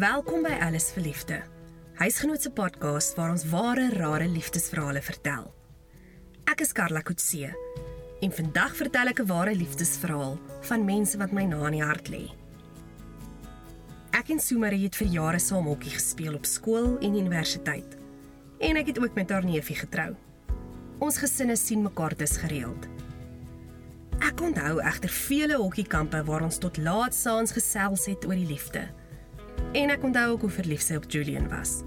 Welkom by Alles vir Liefde. Huisgenoot se podcast waar ons ware, rare liefdesverhale vertel. Ek is Karla Kutse en vandag vertel ek 'n ware liefdesverhaal van mense wat my na in die hart lê. Ek en Sumari het vir jare saam hokkie gespeel op skool en universiteit. En ek het ook met haar neefie getrou. Ons gesinne sien mekaar dus gereeld. Ek onthou egter vele hokkiekampe waar ons tot laat saans gesels het oor die liefde. En ek onthou ook hoe verlief sy op Julian was.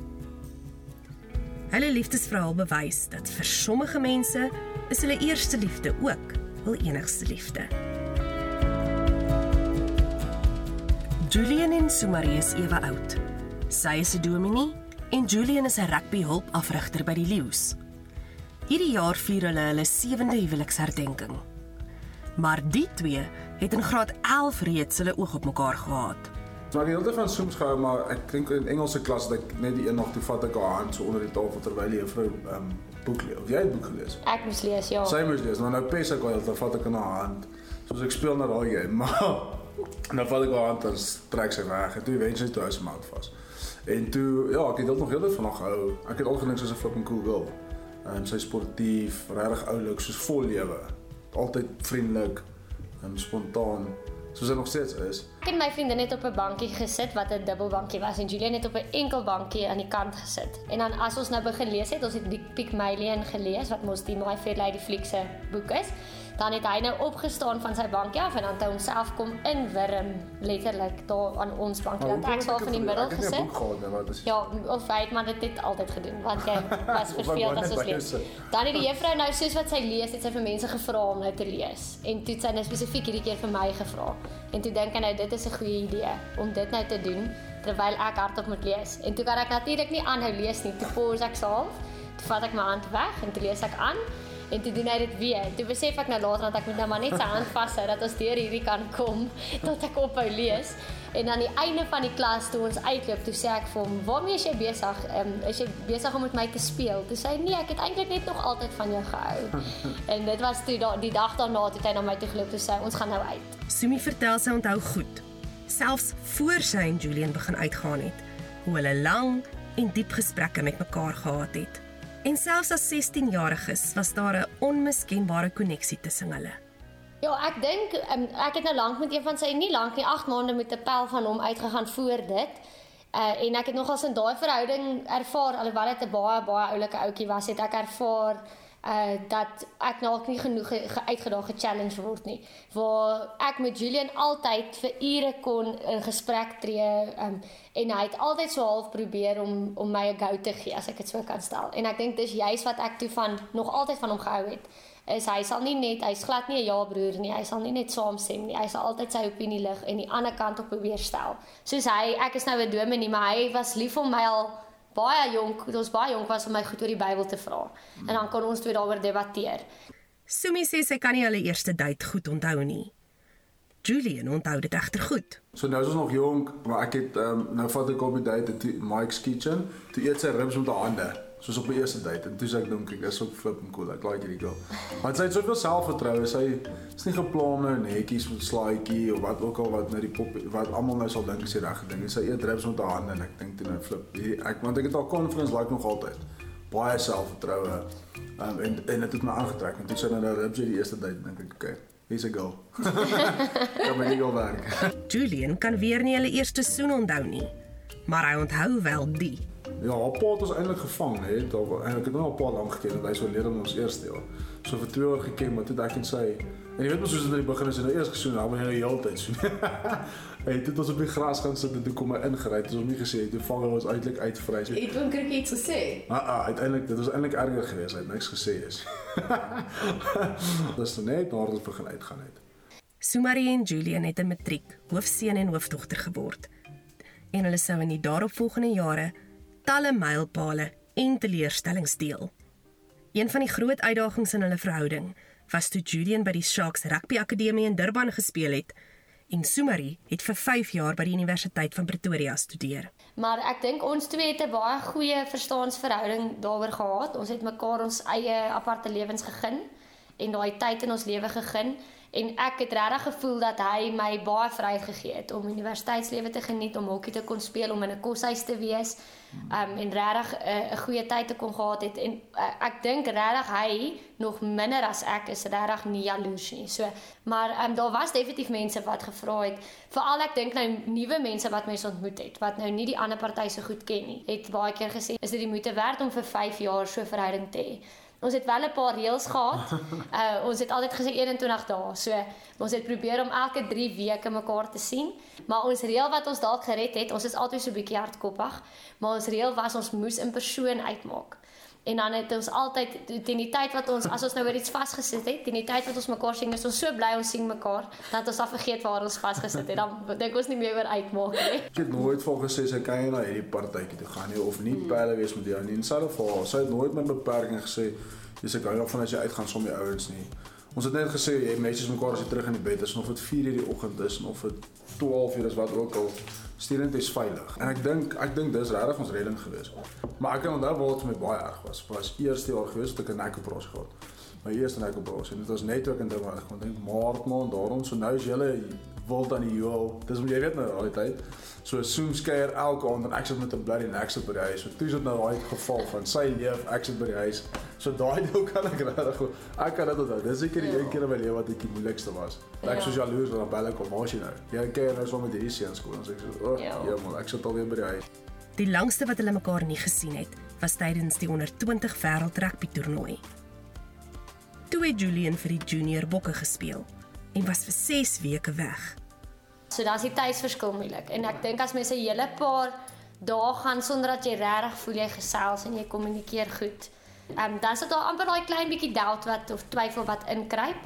Hulle liefdesverhaal bewys dat vir sommige mense is hulle eerste liefde ook hul enigste liefde. Julian en Sumarie is ewe oud. Sy is 'n dominee en Julian is 'n rugbyhulpafrigter by die Leeu's. Hierdie jaar vier hulle hulle 7de huweliksherdenking. Maar die twee het in graad 11 reeds hulle oog op mekaar gehad. Maar ek het heeltyd van Zooms gehou, maar ek dink in Engelse klas dat ek net die een nag toe vat ek haar hand so onder die tafel terwyl die juffrou ehm um, boek lees. Of jy het boek gelees? Ek moes lees, ja. Sy moes lees, maar nou pes ek al, dan vat ek in haar hand. Soos ek speel na daai game, maar dan vat ek haar hand en trek sy weg. En toe eventually toe hy se mouth vas. En toe ja, ek het dit nog heeltyd van haar gehou. Ek het al gedink sy's 'n flipping cool girl. En sy sportief, regtig oulik, soos vol lewe. Altyd vriendelik en spontaan, soos sy nog steeds is. Ek en my vriendin het op 'n bankie gesit wat 'n dubbelbankie was en Julian het op 'n enkel bankie aan die kant gesit. En dan as ons nou begin lees het, ons het die Pygmalion gelees wat mos die My Fair Lady fliek se boek is. Dan het hy nou opgestaan van sy bankie af en dan het hy homself kom inwurm letterlik daar aan ons bankie. Want ek sou van die middel gesit. gehad dit is Ja, of hy het maar dit het altyd gedoen want jy was hy verveeld as ons lees. Dan het die juffrou nou soos wat sy lees, het sy vir mense gevra om nou te lees. En toe het sy nou spesifiek hierdie keer vir my gevra. En toe dink ek nou dit is 'n goeie idee om dit nou te doen terwyl ek hardop moet lees. En toe kan ek natuurlik nie aanhou lees nie. Toe pause ek self. Toe vat ek my hand weg en toe lees ek aan. En toe doen hy dit weer. Toe besef ek nou later dat ek moet nou maar net sy hand vashou dat ons deur hierdie kan kom tot ek ophou lees. En aan die einde van die klas toe ons uitloop, toe sê ek vir hom, "Waarmee is jy besig? Ehm um, is jy besig om met my te speel?" Toe sê hy, "Nee, ek het eintlik net nog altyd van jou gehou." en dit was toe da die dag daarna toe hy na my toe geloop toe sê hy, "Ons gaan nou uit." Sumi vertel sy onthou goed, selfs voor sy en Julian begin uitgaan het, hoe hulle lang en diep gesprekke met mekaar gehad het. En selfs as 16-jariges was daar 'n onmiskenbare koneksie tussen hulle. Ja, ek dink um, ek het nou lank met een van sy nie lank nie, 8 maande met 'n pel van hom uitgegaan voor dit. Uh en ek het nogals in daai verhouding ervaar alhoewel dit 'n baie baie oulike ouetjie was, het ek ervaar uh dat ek dalk nie genoeg ge, ge uitgedaag ge-challenge word nie. Waar ek met Julian altyd vir ure kon in gesprek tree um en hy het altyd so half probeer om om my 'n go te gee as ek dit so kan stel. En ek dink dis juist wat ek toe van nog altyd van hom gehou het is hy sal nie net hy's glad nie 'n ja broer nie. Hy sal nie net saamstem nie. Hy sal altyd sy opinie lig en die ander kant op probeer stel. Soos hy, ek is nou 'n dominee, maar hy was lief om my al baie jonk, ons baie jonk was om my goed oor die Bybel te vra. En dan kon ons twee daaroor debatteer. Sumi sê sy kan nie hulle eerste date goed onthou nie. Julian onthou dit egter goed. So nou is ons nog jonk, maar ek het um, nou vat ek op die date toe Mike's Kitchen, toe eet sy ribs met haar hande, soos op die eerste date. En toe sê ek dink ek is ook flipping cool. Ek like hierdie girl. Want sy het soveel selfvertroue. Sy is nie geplan nou netjies met slaaitjie of wat ook al wat nou die pop wat almal nou sal dink is die regte ding. Sy eet ribs met haar hande en ek dink toe nou flip. Hierdie ek want ek het haar confidence like nog altyd. Baie selfvertroue. Um, en en dit het my aangetrek. En toe sy nou nou ribs hierdie eerste date dink ek, okay. Hier's 'n girl. Kom maar nie gou werk. Julian kan weer nie hulle eerste soen onthou nie, maar hy onthou wel die. Ja, haar pa het ons eintlik gevang, hè. Daar ek het nou al 'n paar lank geken en hy sou leer in ons eerste jaar. So vir 2 jaar geken, maar toe ek en sy en jy weet mos soos dit in die begin is, en nou eers gesoen, dan wanneer jy heeltyd soen. Hy het dit ons op die gras gaan sit en toe kom hy ingery. Dit is hom nie gesê toe vang hy ons uiteindelik uitvry. So, Het oom Krikkie iets gesê? ah, ah, uiteindelik dit was eintlik erger geweest. Hy het niks gesê is. Dis toe net nadat ons begin uitgaan het. Sumari en Julian het 'n matriek, hoofseun en hoofdogter geword. En hulle sou in die daaropvolgende jare talle mylpale en teleurstellings deel. Een van die groot uitdagings in hulle verhouding was toe Julian by die Sharks Rugby Akademie in Durban gespeel het en Sumari het vir 5 jaar by die Universiteit van Pretoria studeer. Maar ek dink ons twee het 'n baie goeie verstaansverhouding daaroor gehad. Ons het mekaar ons eie aparte lewens gegee en daai tyd in ons lewe gegee en ek het regtig gevoel dat hy my baie vryheid gegee het om universiteitslewe te geniet, om hokkie te kon speel, om in 'n koshuis te wees. Um en regtig 'n uh, 'n goeie tyd te kon gehad het en uh, ek dink regtig hy nog minder as ek is regtig nie jaloers nie. So, maar um daar was definitief mense wat gevra het, veral ek dink nou nuwe mense wat mense ontmoet het wat nou nie die ander party so goed ken nie. Het baie keer gesê, is dit die moeite werd om vir 5 jaar so verhouding te hê? Ons het wel 'n paar reëls gehad. Uh ons het altyd gesê 21 dae. So ons het probeer om elke 3 weke mekaar te sien. Maar ons reël wat ons dalk gered het, ons is altyd so 'n bietjie hardkoppig, maar ons reël was ons moes in persoon uitmaak. En dan het ons altyd teen die tyd wat ons as ons nou weer iets vasgesit het, teen die tyd wat ons mekaar sien, is ons so bly ons sien mekaar dat ons al vergeet waar ons vasgesit het. Dan dink ons nie meer oor uitmaak nie. Ek het nooit vol gesê sy kan nie na hierdie partytjie toe gaan nie of nie hmm. pelle wees met jou nie. In selfe geval, sy het nooit met beperking gesê jy sê gou van as jy uitgaan saam met jou ouens nie. Ons het net gesê jy meisies mekaar as jy terug in die bed is of dit 4:00 in die oggend is of dit 12:00 is wat ook al stuur net is veilig. En ek dink ek dink dis regtig ons redding gewees. Maar ek kan onthou dit my baie erg was. Was eerste jaar gewees toe ek 'n nekoperasie gehad. My eerste nekoperasie. Dit was net ook in maar ek dink maart maand daarom so nou is julle wil dan die joel. Dis om jy weet nou die tyd. So Zoom skeier elke aand en ek sit met 'n bloody next by die huis. So toe is dit nou daai geval van sy leef ek sit by die huis. So daai deel kan ek regtig goed. Ek kan dit onthou. Dis seker die ja. een keer in my lewe wat ek die moeilikste was. Ek ja. so jaloers van bel ek kom as jy nou. Jy kyk nou so met hierdie seuns skool en sê ek so, "O, oh, ja, ja man, ek sit alweer by die huis." Die langste wat hulle mekaar nie gesien het, was tydens die onder 20 wêreld rugby toernooi. Toe het Julian vir die junior bokke gespeel en was vir 6 weke weg. So dan is die tydsverskil moeilik en ek dink as mense 'n hele paar dae gaan sonder dat jy regtig voel jy gesels en jy kommunikeer goed. Ehm um, dan sit daar amper daai klein bietjie doubt wat of twyfel wat inkruip.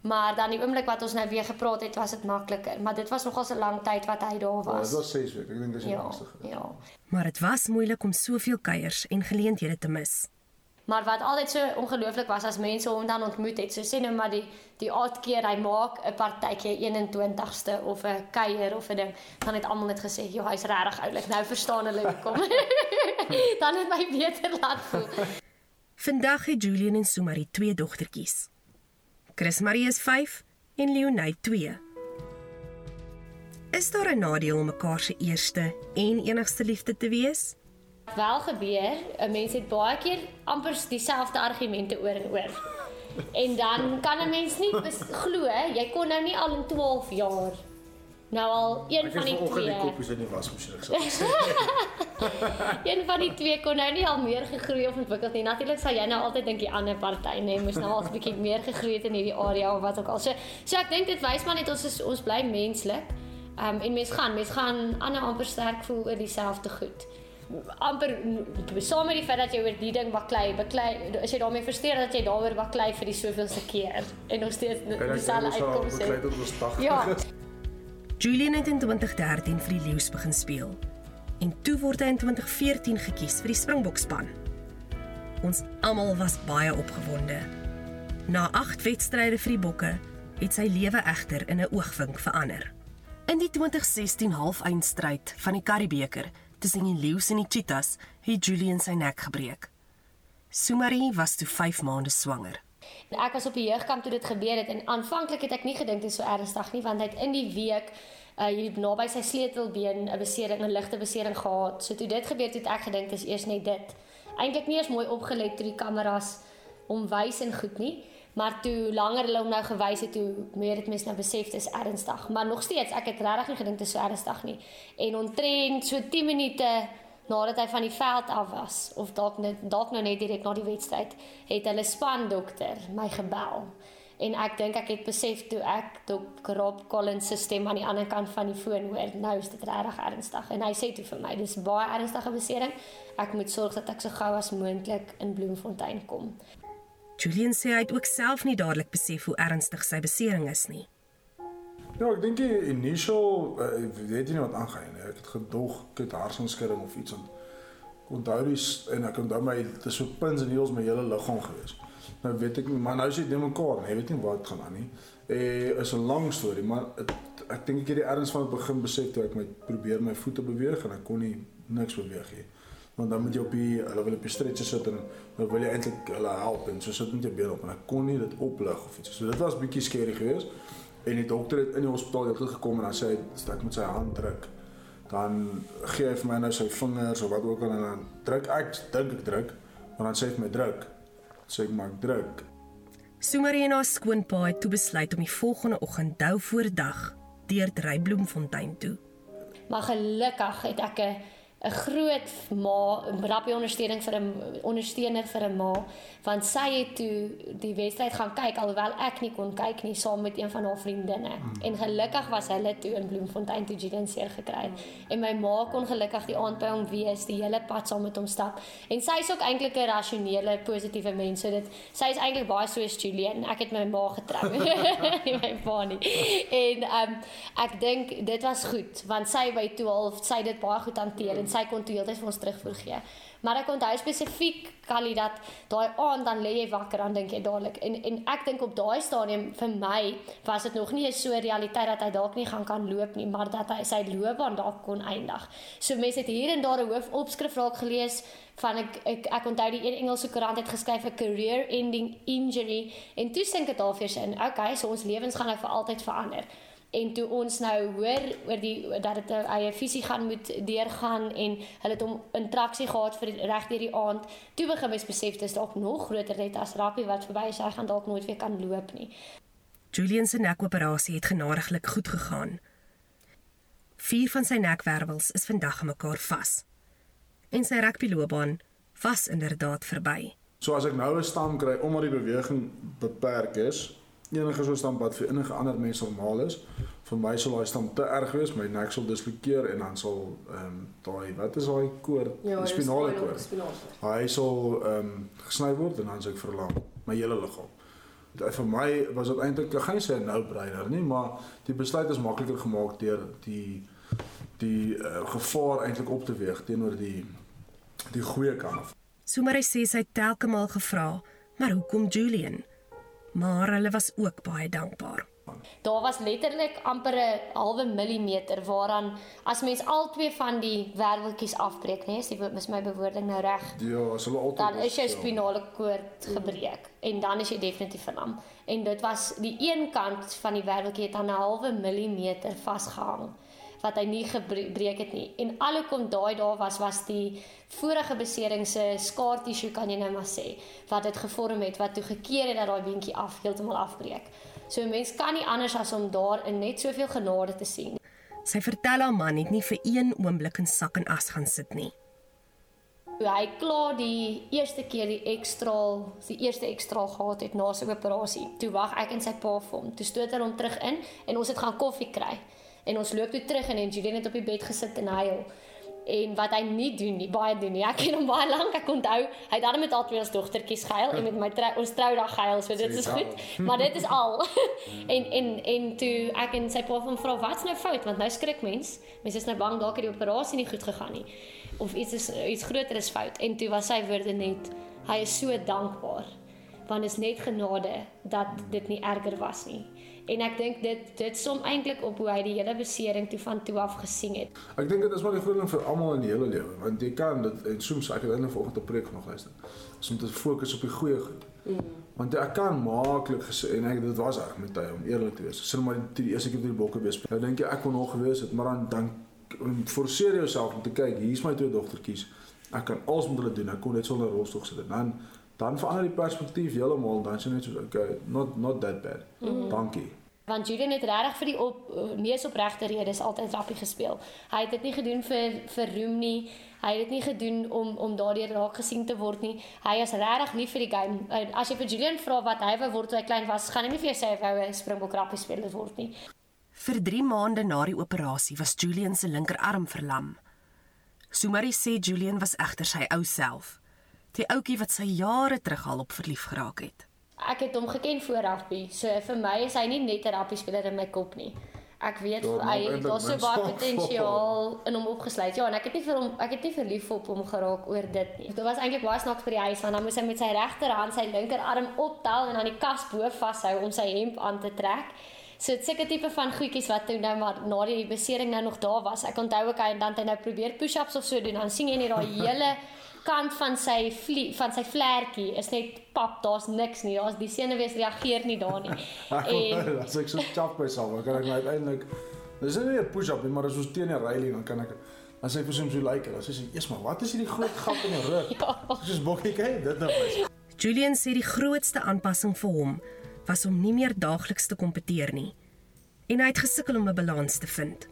Maar dan die oomblik wat ons nou weer gepraat het, was dit makliker, maar dit was nogal 'n lang tyd wat hy daar was. Ja, dit was 6 weke. Ek dink dis die ja, langste. Ja. Maar dit was moeilik om soveel kuiers en geleenthede te mis. Maar wat altyd so ongelooflik was as mense hom dan ontmoet het, so sê nou maar die die aard keer hy maak 'n partytjie 21ste of 'n kuier of 'n ding, dan het almal net gesê, "Jo, hy's regtig oulik." Nou verstaan hulle hoekom. dan het my beter laat voel. Vandag het Julian en Sumari twee dogtertjies. Chris Marie is 5 en Leonie 2. Is daar 'n nadeel om mekaar se eerste en enigste liefde te wees? Wel gebeur, 'n mens het baie keer amper dieselfde argumente oor en oor. En dan kan 'n mens nie glo jy kon nou nie al in 12 jaar nou al een ek van die twee die koppies in die wasmasjien gesê. een van die twee kon nou nie al meer gegroei of ontwikkel nie. Natuurlik sal jy nou altyd dink die ander party nê moes nou al 'n bietjie meer gegroei het in hierdie area of wat ook al. So so ek dink dit wys maar net ons is ons bly menslik. Ehm um, en mens gaan mens gaan ander amper sterk voel oor dieselfde goed amper saam met die feit dat jy oor die ding baklei, baklei, as jy daarmee versteur dat jy daaroor baklei vir die soveelste keer en nog steeds dieselfde uitkomste het. Ja. Julian het in 2013 vir die Lions begin speel en toe word hy in 2014 gekies vir die Springbokspan. Ons almal was baie opgewonde. Na 8 wedstryde vir die Bokke het sy lewe egter in 'n oogwink verander. In die 2016 halfeindstryd van die Karibebeker tussen die leeu's en die cheetahs het Julian sy nek gebreek. Sumari was toe 5 maande swanger. Ek was op die jeugkamp toe dit gebeur het en aanvanklik het ek nie gedink dit is so ernstig nie want hy het in die week uh hier naby sy sleutelbeen 'n besering, 'n ligte besering gehad. So toe dit gebeur het, ek gedink dit is eers net dit. Eintlik nie eens mooi opgelet toe die kameras hom wys en goed nie. Maar toe langer hulle hom nou gewys het, toe meer het mense nou besef dit is ernstig. Maar nog steeds, ek het regtig nie gedink dit is so ernstig nie. En ontrent so 10 minute nadat hy van die veld af was of dalk net dalk nou net direk na die wedstryd, het hulle spandokter my gebel. En ek dink ek het besef toe ek Dr. Rob Collins se stem aan die ander kant van die foon hoor, nou is dit regtig ernstig. En hy sê toe vir my, dis baie ernstige besering. Ek moet sorg dat ek so gou as moontlik in Bloemfontein kom. Julian sê hy het ook self nie dadelik besef hoe ernstig sy besering is nie. Ja, ek dink die initial uh, weet jy nie wat aangaan nie. Ek het gedog ek het harsonskudding of iets en onthou dis en ek onthou my dit is so pins en neels my hele liggaam gewees. Nou weet ek nie, maar nou is dit net mekaar, nee, weet nie wat gaan aan nie. Eh is 'n lang storie, maar het, ek dink ek het die erns van die begin besef toe ek my probeer my voete beweeg en ek kon nie niks beweeg nie. Want dan moet jy op die hulle wil op die stretcher sit en dan wil jy eintlik hulle help en so sit met jou been op en ek kon nie dit oplig of iets. So dit was bietjie skerry geweest. En die dokter het in die hospitaal heeltyd gekom en dan sê hy ek moet sy hand druk. Dan gee hy vir my nou sy vingers of wat ook al en dan druk ek dink ek druk, maar dan sê hy vir my druk. Sê ek maar druk. Sumarie en haar skoonpa het toe besluit om die volgende oggend dou voor dag deur Drybloemfontein toe. Maar gelukkig het ek 'n 'n groot ma, rappie ondersteuning vir 'n ondersteuner vir 'n ma, want sy het toe die wedstryd gaan kyk alhoewel ek nie kon kyk nie saam met een van haar vriendinne. Mm. En gelukkig was hulle toe in Bloemfontein toe Julian seer gekry het. Mm. En my ma kon gelukkig die aand by hom wees, die hele pad saam met hom stap. En sy is ook eintlik 'n rasionele, positiewe mens. So dit sy is eintlik baie soos Julian. Ek het my ma getrou. nie my pa nie. En ehm um, ek dink dit was goed want sy by toe al sy dit baie goed hanteer en sy kon toe heeltyd vir ons terugvoer gee. Maar ek onthou spesifiek Kali dat daai aand dan lê jy wakker dan dink jy dadelik en en ek dink op daai stadium vir my was dit nog nie so 'n realiteit dat hy dalk nie gaan kan loop nie, maar dat hy sy loopbaan dalk kon eindig. So mense het hier en daar 'n hoofopskrif raak gelees van ek ek, ek onthou die een Engelse koerant het geskryf 'n career ending injury en toe sink dit half eers in. Okay, so ons lewens gaan nou vir altyd verander en toe ons nou hoor oor die dat dit 'n eie visie gaan moet deurgaan en hulle het hom interaksie gehad vir reg deur die aand toe begin mens besef dis dalk nog groter net as rappie wat verby is hy gaan dalk nooit weer kan loop nie. Julian se nekoperasie het genadiglik goed gegaan. Vier van sy nekwervels is vandag aan mekaar vas. En sy rugbyloopbaan was inderdaad verby. So as ek nou 'n stam kry omdat die beweging beperk is enige so stamp wat vir enige ander mens normaal is. Vir my sal daai stamp te erg wees, my nek sal dislokeer en dan sal ehm um, daai wat is daai koord, ja, die spinale koord. Hy sal ehm um, gesny word en dan sou ek verlang my hele liggaam. Dit vir my was dit eintlik ek gaan nie sê nou breiner nie, maar die besluit is makliker gemaak deur die die uh, gevaar eintlik op te weeg teenoor die die goeie kant. Somarie sê sy telke maal gevra, maar hoekom Julian? Maar hulle was ook baie dankbaar. Daar was letterlik amper 'n halwe millimeter waaraan as mens al twee van die werveltjies afbreek, nee, is my bewoording nou reg? Ja, as hulle altyd dan is jou spinale koord gebreek en dan is jy definitief verlam. En dit was die een kant van die werveltjie het aan 'n halwe millimeter vasgehang wat hy nie gebreek het nie. En alhoewel daai daar was was die vorige besering se skaar tissue kan jy nou maar sê wat dit gevorm het wat toe gekeer het dat daai beentjie af heeltemal afbreek. So 'n mens kan nie anders as om daar in net soveel genade te sien. Sy vertel haar man het nie vir een oomblik in sak en as gaan sit nie. Hy klaar die eerste keer die ekstra, die eerste ekstra gehad het na sy operasie. Toe wag ek en sy pa vir hom. Toe stoot hy hom terug in en ons het gaan koffie kry. En ons loop toe terug en en Julian het op die bed gesit en huil. En wat hy nie doen nie, baie doen nie. Ek ken hom baie lank. Ek onthou, hy het dan met al twee ons dogtertjies gehuil en met my trou, ons troudag gehuil. So dit is goed. Maar dit is al. en en en toe ek en sy pa van vra wat's nou fout want nou skrik mens. Mense is nou bang dalk het die operasie nie goed gegaan nie of iets is iets groter is fout. En toe was sy woorde net hy is so dankbaar want is net genade dat dit nie erger was nie. En ek dink dit dit som eintlik op hoe hy die hele besering toe van toe af gesien het. Ek dink dit is maar die groot ding vir almal in die hele lewe, want jy kan dit en soms ek het eintlik vanoggend 'n preek nog luister. Is om te fokus op die goeie goed. Mm. Want ek kan maklik gesê en ek dit was reg met hy om eerlik te wees. Sien maar die, die eerste keer toe die bokke wees. Nou dink jy ek kon nog gewees het, maar dan dan forceer jouself om te kyk, hier's my twee dogtertjies. Ek kan alles met hulle doen. Ek kon net sonder rolstoel sit. Dan dan verander die perspektief heeltemal. Dan sien jy net so okay, not not that bad. Mm. Dankie want Julian het regtig vir die op mees opregte redes altyd rappie gespeel. Hy het dit nie gedoen vir vir roem nie. Hy het dit nie gedoen om om daardeur raak gesien te word nie. Hy is regtig lief vir die game. As jy vir Julian vra wat hy wou word toe hy klein was, gaan hy nie vir jou sê hy wou 'n Springbok rappie speler word nie. Vir 3 maande na die operasie was Julian se linkerarm verlam. Sumari sê Julian was egter sy ou self. Die ouetjie wat sy jare terug al op verlief geraak het ek het hom geken voor rugby. So vir my is hy nie net 'n rugby speler in my kop nie. Ek weet ja, hy het daar so baie potensiaal in hom opgesluit. Ja, en ek het nie vir hom ek het nie verlief op hom geraak oor dit nie. Dit was eintlik baie snaaks vir die huis want dan moes hy met sy regterhand sy linkerarm optel en aan die kas bo vashou om sy hemp aan te trek. So dit seker tipe van goedjies wat toe nou maar na die besering nou nog daar was. Ek onthou ook hy en dan het hy nou probeer push-ups of so doen. Dan sien jy net daai hele kant van sy vlie, van sy vlekkie is net pap, daar's niks nie. Daar's die senuwees reageer nie daar nie. En as ek so chap myself, dan kan ek nou uiteindelik Dis nie 'n push-up nie, maar as ons teen 'n reiling dan kan ek as hy vir hom so lyk, dan sê hy, "Eers maar, wat is hierdie groot gat in die rug?" Ja. Soos bokkie kyk, dit nou is. Julian sê die grootste aanpassing vir hom was om nie meer daagliks te kompeteer nie. En hy het gesukkel om 'n balans te vind.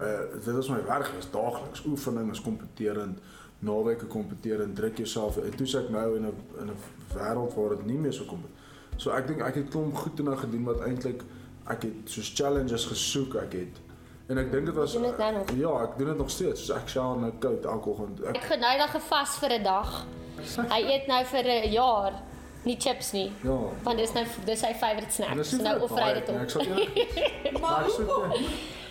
Uh dit is my werk, is daagliks oefening, is kompeterend, naweke kompeterend, druk jouself. En toe ek nou in 'n in 'n wêreld waar dit nie meer so kom. So ek dink ek het klomp goed genoeg gedoen wat eintlik ek het soos challenges gesoek, ek het en ek dink dit was dit nou? Ja, ek doen dit nog steeds. Soos ek sjaal nou koud elke oggend. Ek Ek nou dan gevas vir 'n dag. Hy eet nou vir 'n jaar nie chips nie. Ja. Want dis nou dis sy favourite snack. En So nou offer hy baie dit op. Ek sal eerlik. Maar ek soek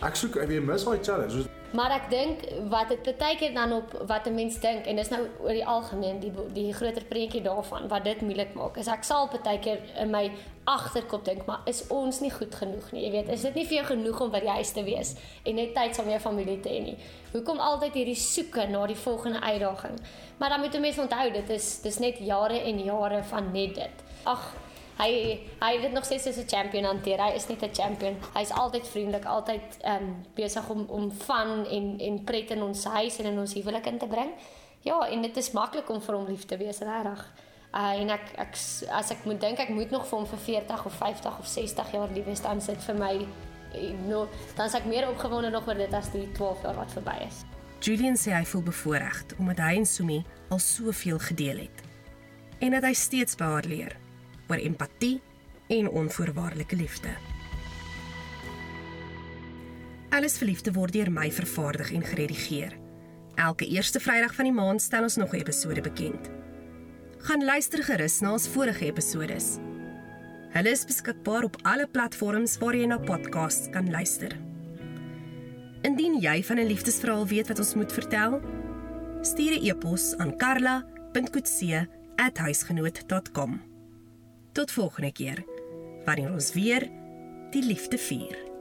ek soek ek weet mis daai challenge. Maar ek dink wat dit baie keer dan op wat 'n mens dink en dis nou oor die algemeen die die groter prentjie daarvan wat dit moeilik maak. Is ek sal baie keer in my agterkop dink, maar is ons nie goed genoeg nie? Jy weet, is dit nie vir jou genoeg om by die huis te wees en net tyd saam met jou familie te hê nie? Hoekom altyd hierdie soeke na die volgende uitdaging? Maar dan moet 'n mens onthou dit is dis net jare en jare van net dit. Ag, Hy hy het dit nog steeds as 'n champion hanteer. Hy is net 'n champion. Hy's altyd vriendelik, altyd ehm um, besig om om van en en pret in ons huis en in ons huwelik in te bring. Ja, en dit is maklik om vir hom lief te wees, regtig. Uh, en ek ek as ek moet dink ek moet nog vir hom vir 40 of 50 of 60 jaar lief wees dan sit vir my eh, no, dan is ek meer opgewonde nog oor dit as die 12 jaar wat verby is. Julian sê hy voel bevoorreg omdat hy en Sumi al soveel gedeel het en dat hy steeds by haar leer oor empatie en onvoorwaardelike liefde. Alles verliefde word deur my vervaardig en geredigeer. Elke eerste Vrydag van die maand stel ons nog 'n episode bekend. Gaan luister gerus na ons vorige episodes. Hulle is beskikbaar op alle platforms waar jy na podcasts kan luister. Indien jy van 'n liefdesverhaal weet wat ons moet vertel, stuur 'n e-pos aan karla.coetzee@huisgenoot.com. Tot volgende keer wanneer ons weer die liefde vier.